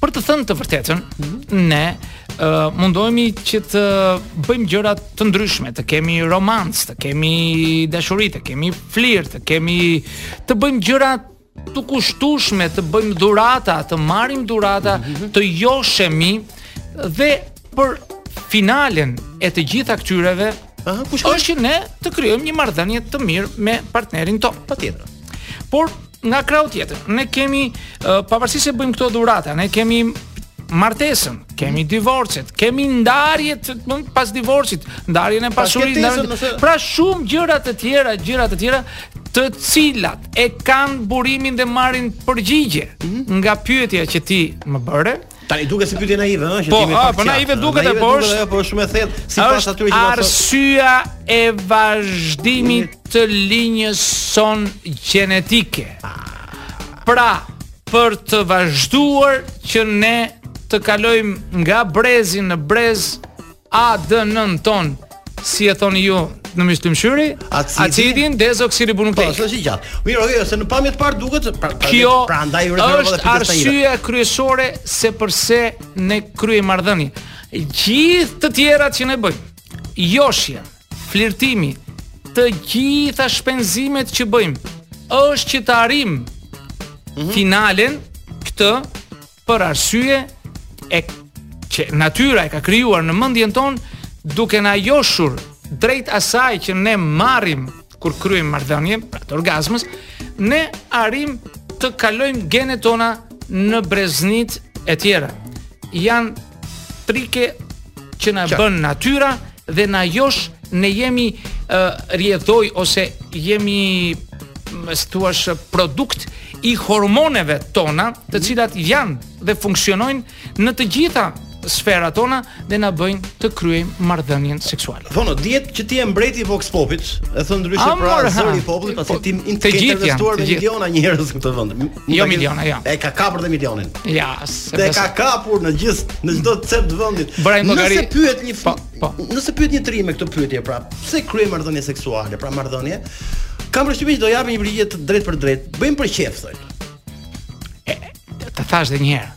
Për të thënë të vërtetën, mhm. ne uh, mundohemi që të bëjmë gjëra të ndryshme, të kemi romancë, të kemi dashuri, të kemi flirt, të kemi të bëjmë gjëra të kushtueshme, të bëjmë dhurata, të marrim dhurata, mhm. të joshemi dhe për finalen e të gjitha këtyreve Aha, është që ne të krijojmë një marrëdhënie të mirë me partnerin tonë, patjetër. Por nga krahu tjetër, ne kemi uh, pavarësisht se bëjmë këto dhurata, ne kemi martesën, kemi divorcet, kemi ndarjet pas divorcit, ndarjen e pasurisë, ndarjen... pra shumë gjëra të tjera, gjëra të tjera të cilat e kanë burimin dhe marrin përgjigje mm -hmm. nga pyetja që ti më bëre, Tani duket si pyetje naive, ëh, që po, ti më pak. Po, naive duket, po është, po është shumë e thellë sipas atyre që arsyeja e vazhdimit të linjës sonë gjenetike. Pra, për të vazhduar që ne të kalojmë nga brezi në brez ADN-në tonë, si e thoni ju në myslymshyri, Acidi? acidin dezoksiribonukleik. Po, s'është i gjatë. Mirë, okay, se në pamje të parë duket se pra, pra, Kjo prandaj ju referova është dhe pikës naive. arsyeja kryesore se përse ne kryejmë marrëdhënie. Gjithë të tjerat që ne bëjmë, joshja, flirtimi, të gjitha shpenzimet që bëjmë, është që të arrijmë Mhm. finalen, këtë për arsye që natyra e ka krijuar në mendjen tonë duke na joshur drejt asaj që ne marrim kur kryejmë marrëdhënie, pra të orgazmës, ne arrijmë të kalojmë genet tona në breznitë e tjera. Janë trike që na bën natyra dhe na josh ne jemi uh, rrjedhojë ose jemi me të thuash produkt i hormoneve tona, të mhm. cilat janë dhe funksionojnë në të gjitha sferat tona dhe na bëjnë të kryejmë marrëdhënien seksuale. Thonë, dihet që ti je mbreti i Vox Popit, e thënë ndryshe pra zëri i popullit, pasi po, ti të gjithë janë, të gjithë janë njerëz këtu vend. Jo miliona, jo. E ka kapur dhe milionin. Ja, se dhe ka kapur në gjithë në çdo cep të vendit. Nëse pyet një po, po. Nëse pyet një të ri me këtë pyetje, pra, pse kryen marrëdhënie seksuale, pra marrëdhënie? Kam përshtypjen që do japë një përgjigje të drejtpërdrejtë. Bëjmë për qejf, thotë. Ta thash edhe një herë.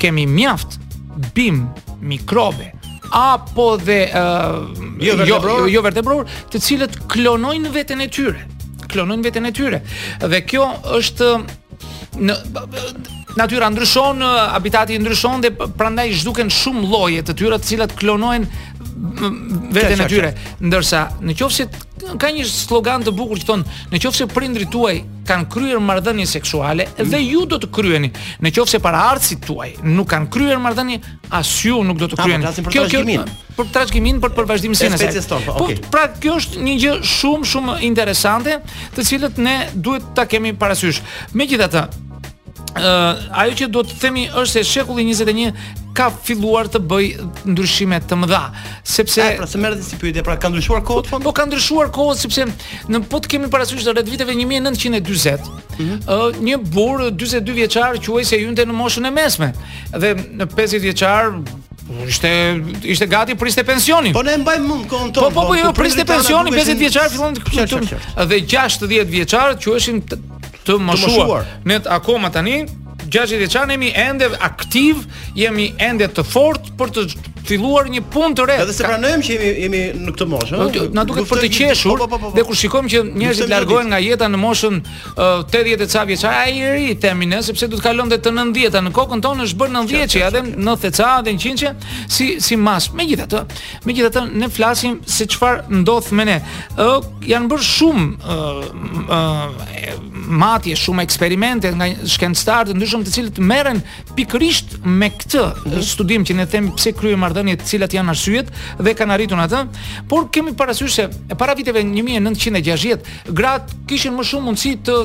Kemi mjaft bimë, mikrobe apo dhe uh, jo, jo, jo, jovertebrorë, të cilët klonojnë veten e tyre. Klonojnë veten e tyre. Dhe kjo është, natyra ndryshon, habitati ndryshon dhe prandaj zhduken shumë lloje të tyre të cilat klonojnë veten e tyre. Ndërsa, në qoftë se ka një slogan të bukur që thonë, në qoftë se prindërit tuaj kanë kryer marrëdhënie seksuale mm. dhe ju do të kryeni. Në qoftë se paraardhësit tuaj nuk kanë kryer marrëdhënie, as ju nuk do të, po, kryeni. Për kjo kjo për trashëgiminë, për për vazhdimësinë e saj. Po, po pra kjo është një gjë shumë shumë interesante, të cilët ne duhet ta kemi parasysh. Megjithatë, ë ajo që do të themi është se shekulli 21 ka filluar të bëjë ndryshime të mëdha, sepse pra se merret si pyetje, pra ka ndryshuar kohët e fundit? Po ka ndryshuar kohët sepse Në po të kemi parasysh rreth viteve 1940, mm -hmm. uh, një burrë 42 vjeçar quhej se hynte në moshën e mesme dhe në 50 vjeçar ishte ishte gati priste pensionin. Po ne mbajmë mend kohën tonë. Po po, po, po jo, priste pensionin 50 vjeçar fillonte dhe 60 vjeçar quheshin të moshuar. Ne akoma tani 60 vjeçar jemi ende aktivë jemi ende të fortë për të filluar një punë të re. Edhe se pranojmë që jemi jemi në këtë moshë, ëh. Na duket për të qeshur po, po, po, dhe kur shikojmë që njerëzit largohen nga jeta në moshën 80 e ca vjeç, ai i ri themi ne, sepse do të kalonte të 90-at. Në kokën tonë është bërë 90 vjeç, edhe 90 e ca, edhe 100 që si si masë. Megjithatë, megjithatë ne flasim se çfarë ndodh me ne. Ë janë bërë shumë ë matje, shumë eksperimente nga shkencëtarë të ndryshëm të cilët merren pikërisht me këtë mm -hmm. studim që ne themi pse kryejmë marrëdhënie të cilat janë arsyet dhe kanë arritur atë, por kemi parasysh se para viteve 1960 gratë kishin më shumë mundësi të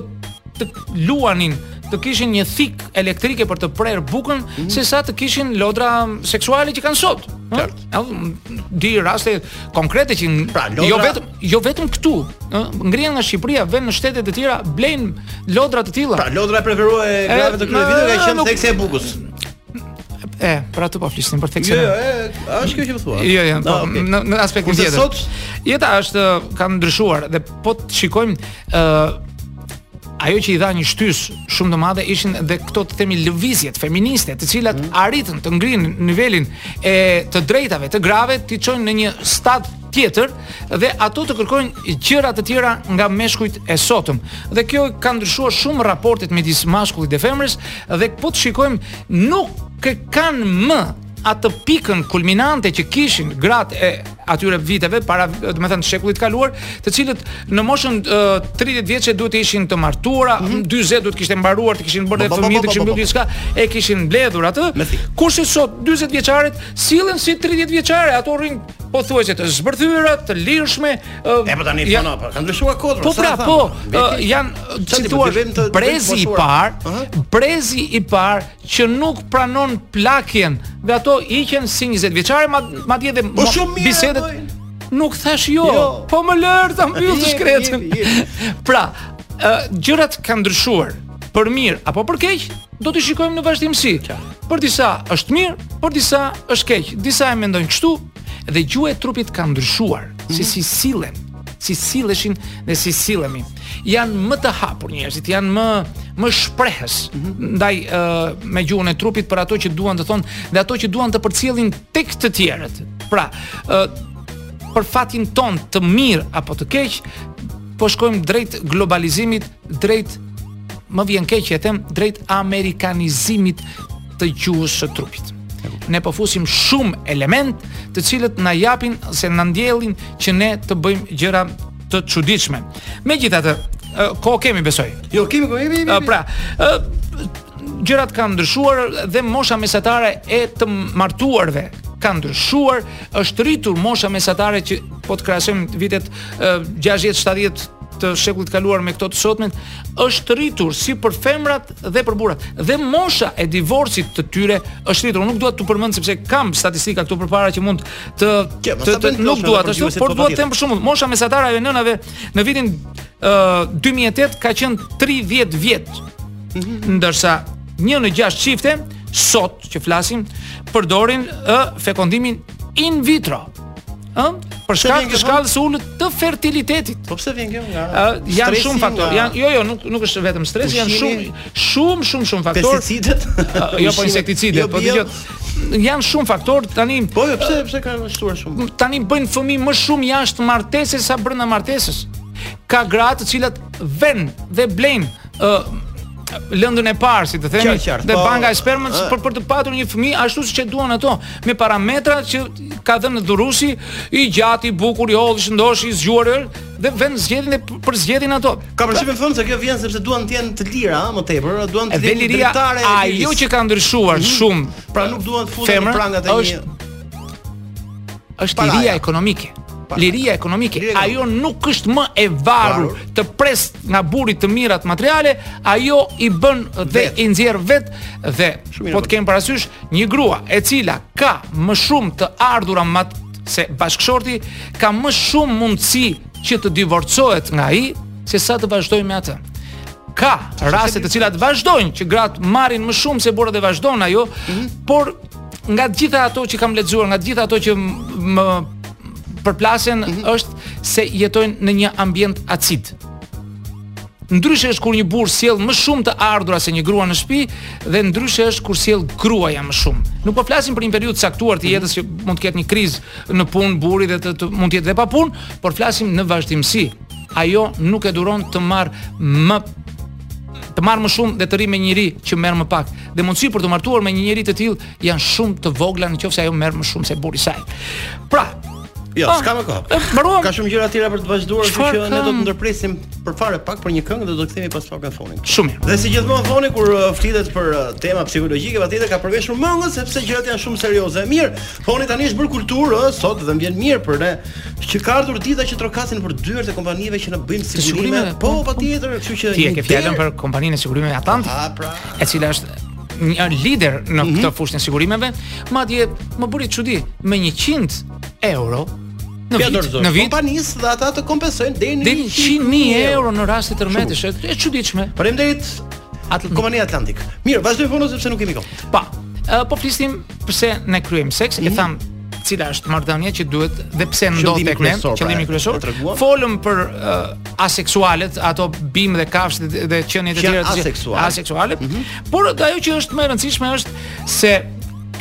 të luanin të kishin një thikë elektrike për të prerë bukën mm -hmm. sesa të kishin lodra seksuale që kanë sot. Qartë. Di raste konkrete që pra, lodra, jo vetëm jo vetëm këtu, ë, ngrihen nga Shqipëria, venë në shtete të tjera, blejnë lodra të tilla. Pra lodra e preferuar e grave të këtyre viteve ka qenë thika e bukës. E, për atë po flisnim për seksin. Jo, jo, është kjo që më thua. Jo, jo, po, ah, në në aspektin tjetër. Kurse sot jeta është ka ndryshuar dhe po të shikojmë ë ajo që i dha një shtysë shumë të madhe ishin dhe këto të themi lëvizjet feministe, të cilat mm. arritën të ngrenë nivelin e të drejtave të grave, t'i çojnë në një stad tjetër dhe ato të kërkojnë gjëra të tjera nga meshkujt e sotëm. Dhe kjo ka ndryshuar shumë raportet midis mashkullit dhe femrës dhe po të shikojmë nuk e kanë më atë pikën kulminante që kishin gratë e atyre viteve pra, domethënë të shekullit të kaluar, të cilët në moshën uh, 30 vjeçe duhet të ishin të martuara, mm -hmm. 40 duhet të kishte mbaruar, të kishin bërë fëmijë, të kishin bërë diçka, e kishin mbledhur atë. Kurse sot 40 vjeçaret sillen si 30 vjeçare, ato rrinë pothuajse të zbërthyera, të lirshme. E po tani po na, po kanë ndryshuar kodrat. Po pra, po, po janë si thua brezi i parë, brezi i parë që nuk pranon plakjen dhe ato hiqen si 20 vjeçare, madje edhe bisedat nuk thash jo, jo. po më lër ta mbyll të shkretën. Pra, gjërat kanë ndryshuar për mirë apo për keq, Do t'i shikojmë në vazhdimësi. Për disa është mirë, për disa është keq. Disa e mendojnë kështu dhe gjuha e trupit ka ndryshuar, mm -hmm. si si sillen, si silleshin dhe si sillemi. Janë më të hapur njerëzit, janë më më shprehës mm -hmm. ndaj uh, me gjuhën e trupit për ato që duan të thonë dhe ato që duan të përcjellin tek të tjerët. Pra, uh, për fatin tonë të mirë apo të keq, po shkojmë drejt globalizimit, drejt Më vjen keq që e them drejt amerikanizimit të gjuhës së trupit. Ne po fusim shumë elementë të cilët na japin ose na ndjellin që ne të bëjmë gjëra të çuditshme. Megjithatë, kohë kemi besoj. Jo, kemi, kemi, kemi. kemi. Pra, gjërat kanë ndryshuar dhe mosha mesatare e të martuarve ka ndryshuar, është rritur mosha mesatare që po të krahasojmë vitet 60, 70 të shekullit të kaluar me këto të sotmet është rritur si për femrat dhe për burrat. Dhe mosha e divorcit të tyre është rritur. Nuk dua të përmend sepse kam statistika këtu përpara që mund të të, të, të nuk dua të ashtu, por dua të them për shembull, mosha mesatare e nënave në vitin uh, 2008 ka qenë 30 vjet. Mm -hmm. Ndërsa një në gjashtë çifte sot që flasim përdorin ë fekondimin in vitro. Ë? Për shkak të shkallës së ulët të fertilitetit. Po pse vjen kjo nga? Uh, janë shumë faktorë. Janë jo jo, nuk nuk është vetëm stres, janë shumë shumë shumë shumë faktorë. Pesticidet? Uh, jo po insekticidet, jo, po dëgjoj. Janë shumë faktorë tani. Po jo, pse pse janë shtuar shumë? Tani bëjnë fëmijë më shumë jashtë martesës sa brenda martesës. Ka gra të cilat venë dhe blejnë ë lëndën e parë, si të themi, dhe po, banka e spermës për për të patur një fëmijë ashtu siç e duan ato, me parametra që ka dhënë dhuruesi i gjatë, i bukur, i hollë, i shëndoshë, i zgjuar dhe venë zgjedhin e përzgjedhin ato. Kam përshtypjen pra, thonë se kjo vjen sepse duan të jenë të lira, më tepër, duan të jenë vërdallë. Ajo që ka ndryshuar mhm. shumë, pra nuk duan të futen në prangat e një është liria ekonomike. Liria ekonomike, ajo nuk është më e varur të presë nga burri të mirat materiale, ajo i bën dhe i nxjerr vetë dhe po të kemi parasysh një grua e cila ka më shumë të ardhura mat se bashkëshorti ka më shumë mundësi që të divorcohet nga ai sesa të vazhdojë me atë ka raste të cilat vazhdojnë që gratë marrin më shumë se burrat e vazhdon ajo, mm -hmm. por nga të gjitha ato që kam lexuar, nga të gjitha ato që më përplasen mm -hmm. është se jetojnë në një ambient acid. Ndryshe është kur një burrë sjell më shumë të ardhura se një grua në shtëpi dhe ndryshe është kur sjell gruaja më shumë. Nuk po flasim për një periudhë të caktuar të mhm. jetës që mund të ketë një krizë në punë, burri dhe të, të mund të jetë dhe pa punë, por flasim në vazhdimësi. ajo nuk e duron të marrë më të marrë më shumë dhe të rrijë me një njeri që merr më pak. Dhe mundësi për t'u martuar me një njeri të tillë janë shumë të vogla në qoftë se ajo merr më shumë se burri i saj. Pra, Jo, ah, s'ka më kohë. Mbaruam. Ka shumë gjëra të tjera për të vazhduar, kështu që ne do të ndërpresim për fare pak për një këngë dhe do të kthehemi pas pak Foni. Shumë mirë. Dhe si gjithmonë Foni kur uh, flitet për uh, tema psikologjike, patjetër ka përveshur mëngët sepse gjërat janë shumë serioze. Mirë, Foni tani është bërë kulturë, ë, sot dhe më vjen mirë për ne. Që ka ardhur dita që trokasin nëpër dyert e kompanive që të bëjnë sigurime. sigurimeve, Po, po, po. patjetër, kështu që Ti e një ke fjalën derë- për kompaninë e sigurimeve Atlantik, A, pra. e cila është një lider në Mhm. këtë fushë të sigurimeve, madje më bëri çudi me 100 euro në Ia vit, dorëzoj. në vit Kompanisë dhe ata të kompensojnë deri në deri 100.000 euro në raste tërmetesh. Është e çuditshme. Faleminderit Atl- kompania Atlantik. Mirë, vazhdojmë Foni sepse nuk kemi kohë. Pa, ë, po flisnim pse ne kryejmë seks, e mhm. thamë cila është marrëdhënia që duhet dhe pse ndodh tek ne, qëllimi pra, kryesor. Folëm për uh, aseksualet, ato bimë dhe kafshë dhe, dhe qenie të tjera aseksuale. aseksuale. Mm -hmm. Por ajo që është më e rëndësishme është se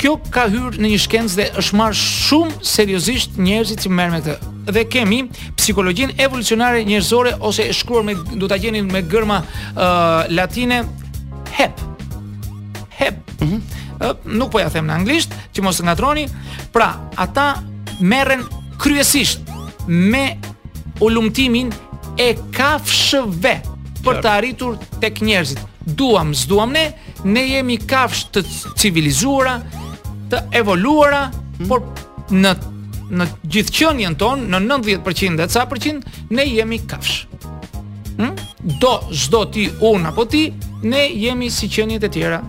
kjo ka hyrë në një shkencë dhe është marrë shumë seriozisht njerëzit që merren me këtë dhe kemi psikologjinë evolucionare njerëzore ose e shkruar me do ta gjeni me gërma uh, latine HEP. Hep. Mm -hmm. Nuk po jua them në anglisht, që mos ta ngatërroni. Pra, ata merren kryesisht me hulumtimin e kafshëve për të arritur tek njerëzit. Duam, s'duam ne, ne jemi kafshë të civilizuara, të evoluara, hmm. por në në gjithë qenien tonë në 90% e ca përqind ne jemi kafshë. Hm? Do, s'do ti, unë apo ti, ne jemi si qeniet e tjera.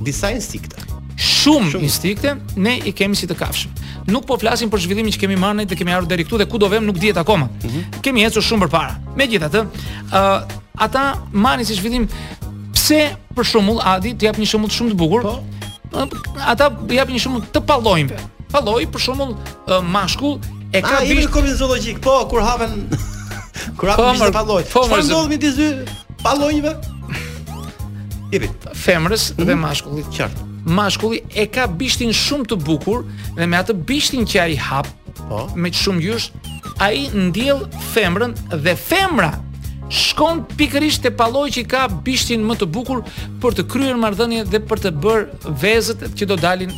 Disa instinkte. Shumë, Shumë. instinkte, ne i kemi si të kafshëve. Nuk po flasim për zhvillimin që kemi marrë ne dhe kemi ardhur deri këtu dhe ku do vemë nuk dihet akoma. Mm -hmm. Kemi ecur shumë përpara. Megjithatë, ë uh, ata marrin si zhvillim pse për shembull Adi të jap një shembull shumë të bukur. Po. Ata japin një shembull të pallonjve. Palloi për shembull uh, mashkull E ka bisht në kopshtin zoologjik. Po, kur hapen kur hapen po, bisht palloi. Po, Çfarë ndodh me gjithë pallonjve? Jepi. Femrës mm -hmm. dhe mhm. mashkullit. Qartë. Mashkulli e ka bishtin shumë të bukur dhe me atë bishtin që ai hap, po, me shumë ngjyra, ai ndjell femrën dhe femra shkon pikërisht te palloi që ka bishtin më të bukur për të kryer marrëdhënie dhe për të bërë vezët që do dalin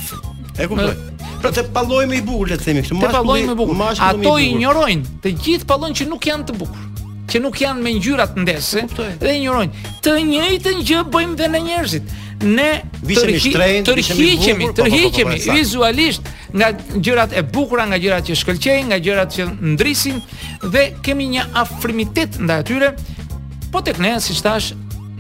E kuptoj. Pra te palloi më i bukur le të themi kështu. Te palloi më i bukur. Ato i injorojnë, të gjithë pallonjtë që nuk janë të bukur që nuk janë me ngjyra të ndezura i injorojnë. Të njëjtën gjë bëjmë dhe ne njerëzit. Ne tërhiqemi, tërhiqemi, tërhiqemi vizualisht nga gjërat e bukura, nga gjërat që shkëlqejnë, nga gjërat që ndrisin dhe kemi një afrimitet ndaj tyre. Po tek ne, siç thashë,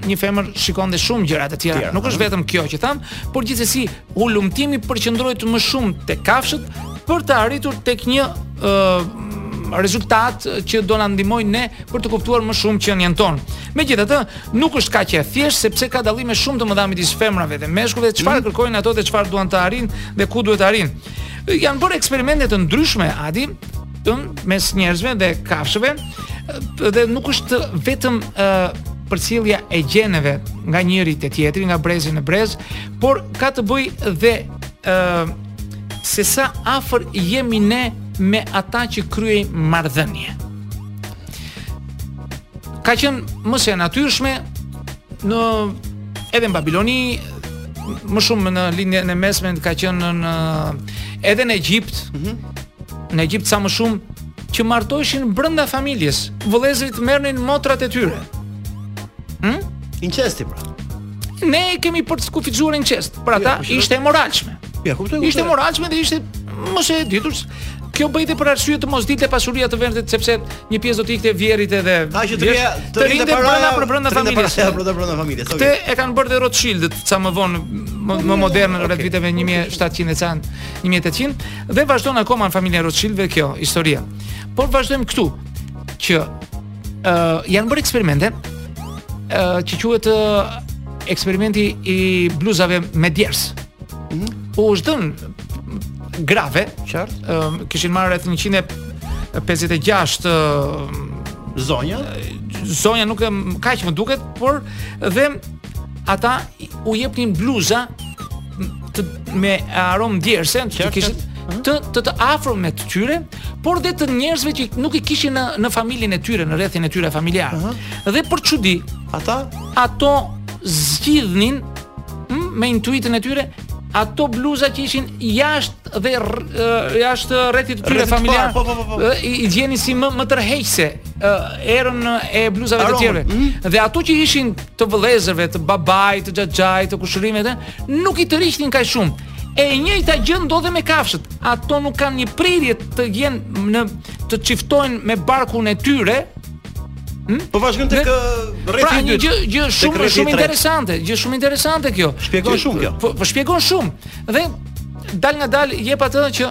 një femër shikon dhe shumë gjëra të tjera. Nuk është vetëm kjo që thamë, por gjithsesi Hulumtimi përqendrohet më shumë te kafshët për të arritur tek një ë rezultat që do na ndihmojë ne për të kuptuar më shumë qenien tonë. Megjithatë, nuk është kaq e thjeshtë sepse ka dallime shumë të mëdha midis femrave dhe meshkujve, çfarë mm. kërkojnë ato dhe çfarë duan të arrijnë dhe ku duhet të arrijnë. Janë bërë eksperimente të ndryshme, Adi, ëm mes njerëzve dhe kafshëve dhe nuk është vetëm uh, përcjellja e gjeneve nga njëri te tjetri, nga brezi në brez, por ka të bëjë dhe ë uh, se sa afër jemi ne me ata që kryejmë marrëdhënie. Ka qenë më se e natyrshme në edhe në Babiloni, më shumë në lindjen e mesme ka qenë në edhe në Egjipt. Mm -hmm. Në Egjipt sa më shumë që martoheshin brenda familjes. Vëllezërit merrnin motrat e tyre. Hm? Incesti pra. Ne e kemi përkufizuar incest. Për ata jo, ishte e moralshme. Ja, kuptoj. Ishte e moralshme dhe ishte më se e ditur. Kjo bëhej për arsye të mos dilte pasuria te vjehrrit sepse një pjesë do të ikte vjehrrit edhe. Pra që të rrinte të rrinte brenda për brenda familjes. Të brenda brenda familjes. Këtë e kanë bërë dhe Rothschild ca më vonë më, më modern rreth okay. viteve 1700 e ca 1800 dhe vazhdon akoma në familjen Rothschild dhe kjo historia. Por vazhdojmë këtu që ë uh, janë bërë eksperimente ë uh, që quhet uh, eksperimenti i bluzave me djersë. Mm -hmm. U është dhënë grave, qartë, ë uh, kishin marrë rreth 156 uh, zonja. Zonja nuk e di kaq më duket, por dhe ata u jepnin bluza të, me aromë djerse, që kishin të të të afërmve të tyre, por dhe të njerëzve që nuk i kishin në në familjen e tyre, në rrethin e tyre familjar. Uh -huh. Dhe për çudi, ata ato zgjidhnin hm, me intuitën e tyre ato bluza që ishin jashtë dhe jashtë rrethit të tyre familjar. Po, po, po, I gjenin si më më tërheqëse erën e bluzave të tjera. Mhm. Dhe ato që ishin të vëllezërve, të babait, të xhaxhait, të kushërinjve, nuk i tërhiqnin kaq shumë. E njëjta gjë ndodh edhe me kafshët. Ato nuk kanë një prirje të jenë në të çiftohen me barkun e tyre. Hm? Po vazhdon tek rrethi pra, i dytë. Pra një gjë gjë shumë shumë interesante, gjë shumë interesante kjo. Shpjegon shumë kjo. Po, po shpjegon shumë. Dhe dal nga dal jep atë që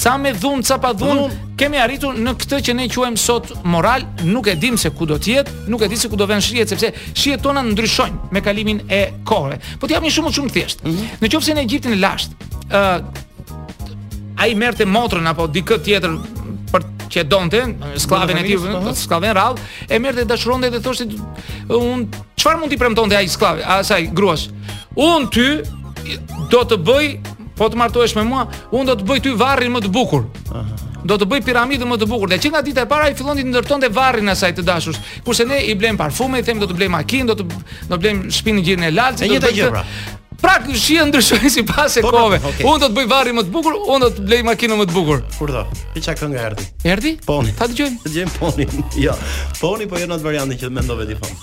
Ca me dhunë, ca pa dhunë, kemi arritur në këtë që ne quajmë sot moral, nuk e dim se ku do të jetë, nuk e di se ku do venë shijet sepse shijet tona ndryshojnë me kalimin e kohëve. Po t'i jap një shembull shumë thjesht. Mm -hmm. Në qoftë se në Egjiptin e lashtë, ë uh, ai merrte motrën apo dikë tjetër për që donte skllaven e tij, po. skllaven rrallë, e merrte dashuronte dhe thoshte un çfarë mund t'i premtonte ai skllaves, asaj gruas. Unë ty do të bëj, po të martohesh me mua, unë do të bëj ty varrin më të bukur. Aha. Do të bëj piramidën më të bukur. Dhe që nga dita e parë ai fillonte ndërtonte varrin e asaj të dashur. Kurse ne i blejmë parfume, i them do të blejmë makinë, do të do blejmë shpi në Gjirin e Lalzit, do të bëjmë. Pra. pra shija ndryshoi sipas e po, po, kohëve. Okay. Unë do të bëj varrin më të bukur, unë do të blej makinën më të bukur. Kur do? Ti çka kënga erdhi? Erdhi? Poni. Ta dëgjojmë. Dëgjojmë Ponin. Jo. Poni po jeni jo atë variantin që mendove ti fam.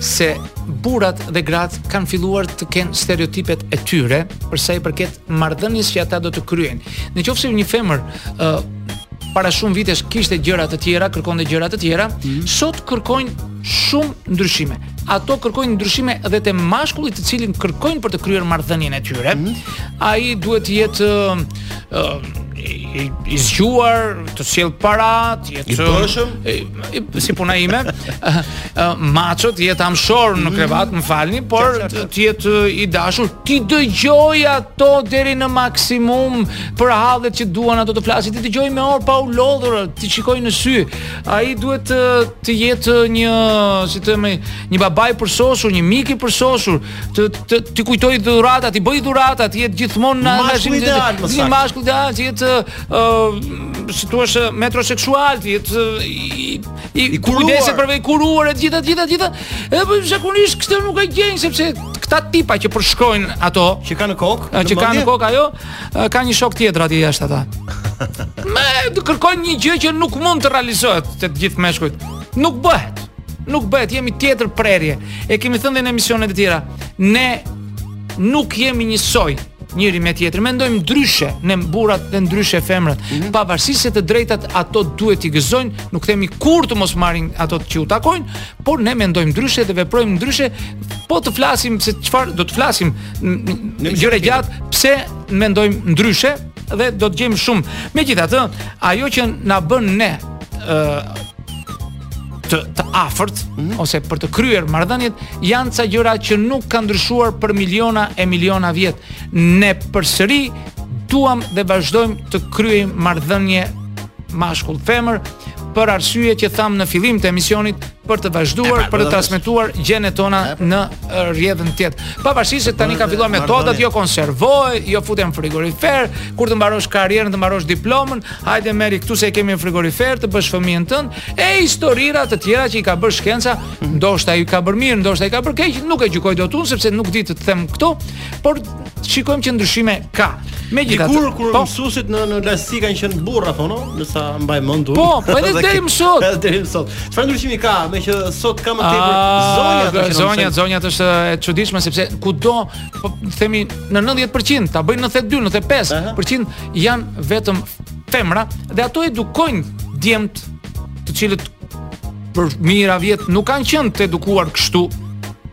se burrat dhe gratë kanë filluar të kenë stereotipet e tyre për sa i përket marrëdhënies që ata do të kryejnë. Në qoftë se një femër ë uh, para shumë vitesh kishte gjëra të tjera, kërkonte gjëra të tjera, mm -hmm. sot kërkojnë shumë ndryshime. Ato kërkojnë ndryshime edhe te mashkulli të cilin kërkojnë për të kryer marrëdhënien e tyre. Mm -hmm. Ai duhet të jetë uh, uh, i, i zgjuar, të sjellë para, të jetë i bëshëm, si puna ime, maço, të jetë hamshor në krevat, më falni, por të jetë i dashur, t'i dëgjojë ato deri në maksimum për hallet që duan ato të flasin, t'i dëgjojë me orë pa u lodhur, t'i shikojë në sy. Ai duhet të, të jetë një, si të them, një baba i përsosur, një mik i përsosur, të të t'i kujtojë dhurata, t'i bëjë dhurata, të jetë gjithmonë në një mashkull ideal, të jetë ë si thua se metroseksual ti i i, I kujdeset për vete, i kuruar e gjitha gjitha gjitha edhe po zakonisht këtë nuk e gjejnë sepse këta tipa që përshkruajnë ato që kanë në kokë në që kanë në kokë ajo ka një shok tjetër aty jashtë ata me të kërkojnë një gjë që nuk mund të realizohet te gjithë meshkujt nuk bëhet nuk bëhet jemi tjetër prerje e kemi thënë në emisionet e tjera ne nuk jemi njësoj njëri me tjetrin. Mendojmë ndryshe ne burrat dhe ndryshe femrat. Mm -hmm. Pavarësisht se të drejtat ato duhet t'i gëzojnë, nuk themi kurrë të mos marrin ato që u takojnë, por ne mendojmë ndryshe dhe veprojmë ndryshe. Po të flasim se çfarë do të flasim gjerë e gjatë, pse mendojmë ndryshe dhe do të gjejmë shumë. Megjithatë, ajo që na bën ne ë të, të afërt mm -hmm. ose për të kryer marrëdhëniet janë ca gjëra që nuk kanë ndryshuar për miliona e miliona vjet. Ne përsëri duam dhe vazhdojmë të kryejmë marrëdhënie mashkull femër për arsye që thamë në fillim të emisionit për të vazhduar, për të transmetuar gjenet tona në rrjedhën tjetër. Pavarësisht se tani ka filluar metodat, jo konservoji, jo fute në frigorifer, kur të mbarosh karrierën, të mbarosh diplomën, Hajde merre këtu se e kemi në frigorifer të bësh fëmijën tënd e historira të tjera që i ka bërë shkenca, ndoshta i ka bërë mirë, ndoshta i ka bërë keq, nuk e gjykoj dot unë sepse nuk di të të them këtu, por shikojmë që ndryshime ka. Megjithatë, dikur kur po, mësuesit në në klasë kanë qenë burra thonë, no? me sa mbaj mend unë. Po, po edhe deri më sot. Edhe deri më sot. Çfarë ndryshimi ka, me që sot ka më ah, tepër zonja të shënon. Zonjat, zonjat është e çuditshme sepse kudo, po themi në 90% ta bëjnë 92, 95%, janë vetëm femra dhe ato edukojnë djemtë të cilët për mijëra vjet nuk kanë qenë të edukuar kështu.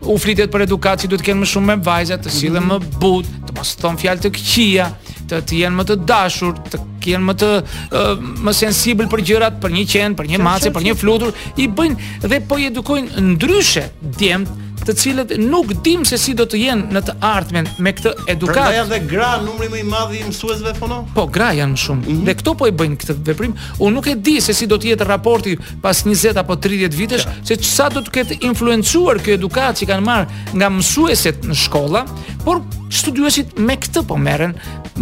U flitet për edukatë që duhet të kenë më shumë me vajza, të sillen më butë, të mos thonë fjalë të këqija, të të jenë më të dashur, të jenë më të uh, më sensibël për gjërat, për një qen, për një mace, për një flutur, i bëjnë dhe po i edukojnë ndryshe djemtë të cilët nuk dimë se si do të jenë në të ardhmen me këtë edukatë. Pra janë dhe gra numri më i madh i mësuesve thonë? Po, gra janë më shumë. Mm -hmm. Dhe këto po e bëjnë këtë veprim. Unë nuk e di se si do të jetë raporti pas 20 apo 30 vitesh, ja. se sa do të ketë influencuar kjo edukatë që kanë marrë nga mësueset në shkolla, por studiuesit me këtë po merren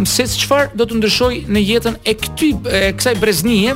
se çfarë do të ndryshojë në jetën e këtij e kësaj breznie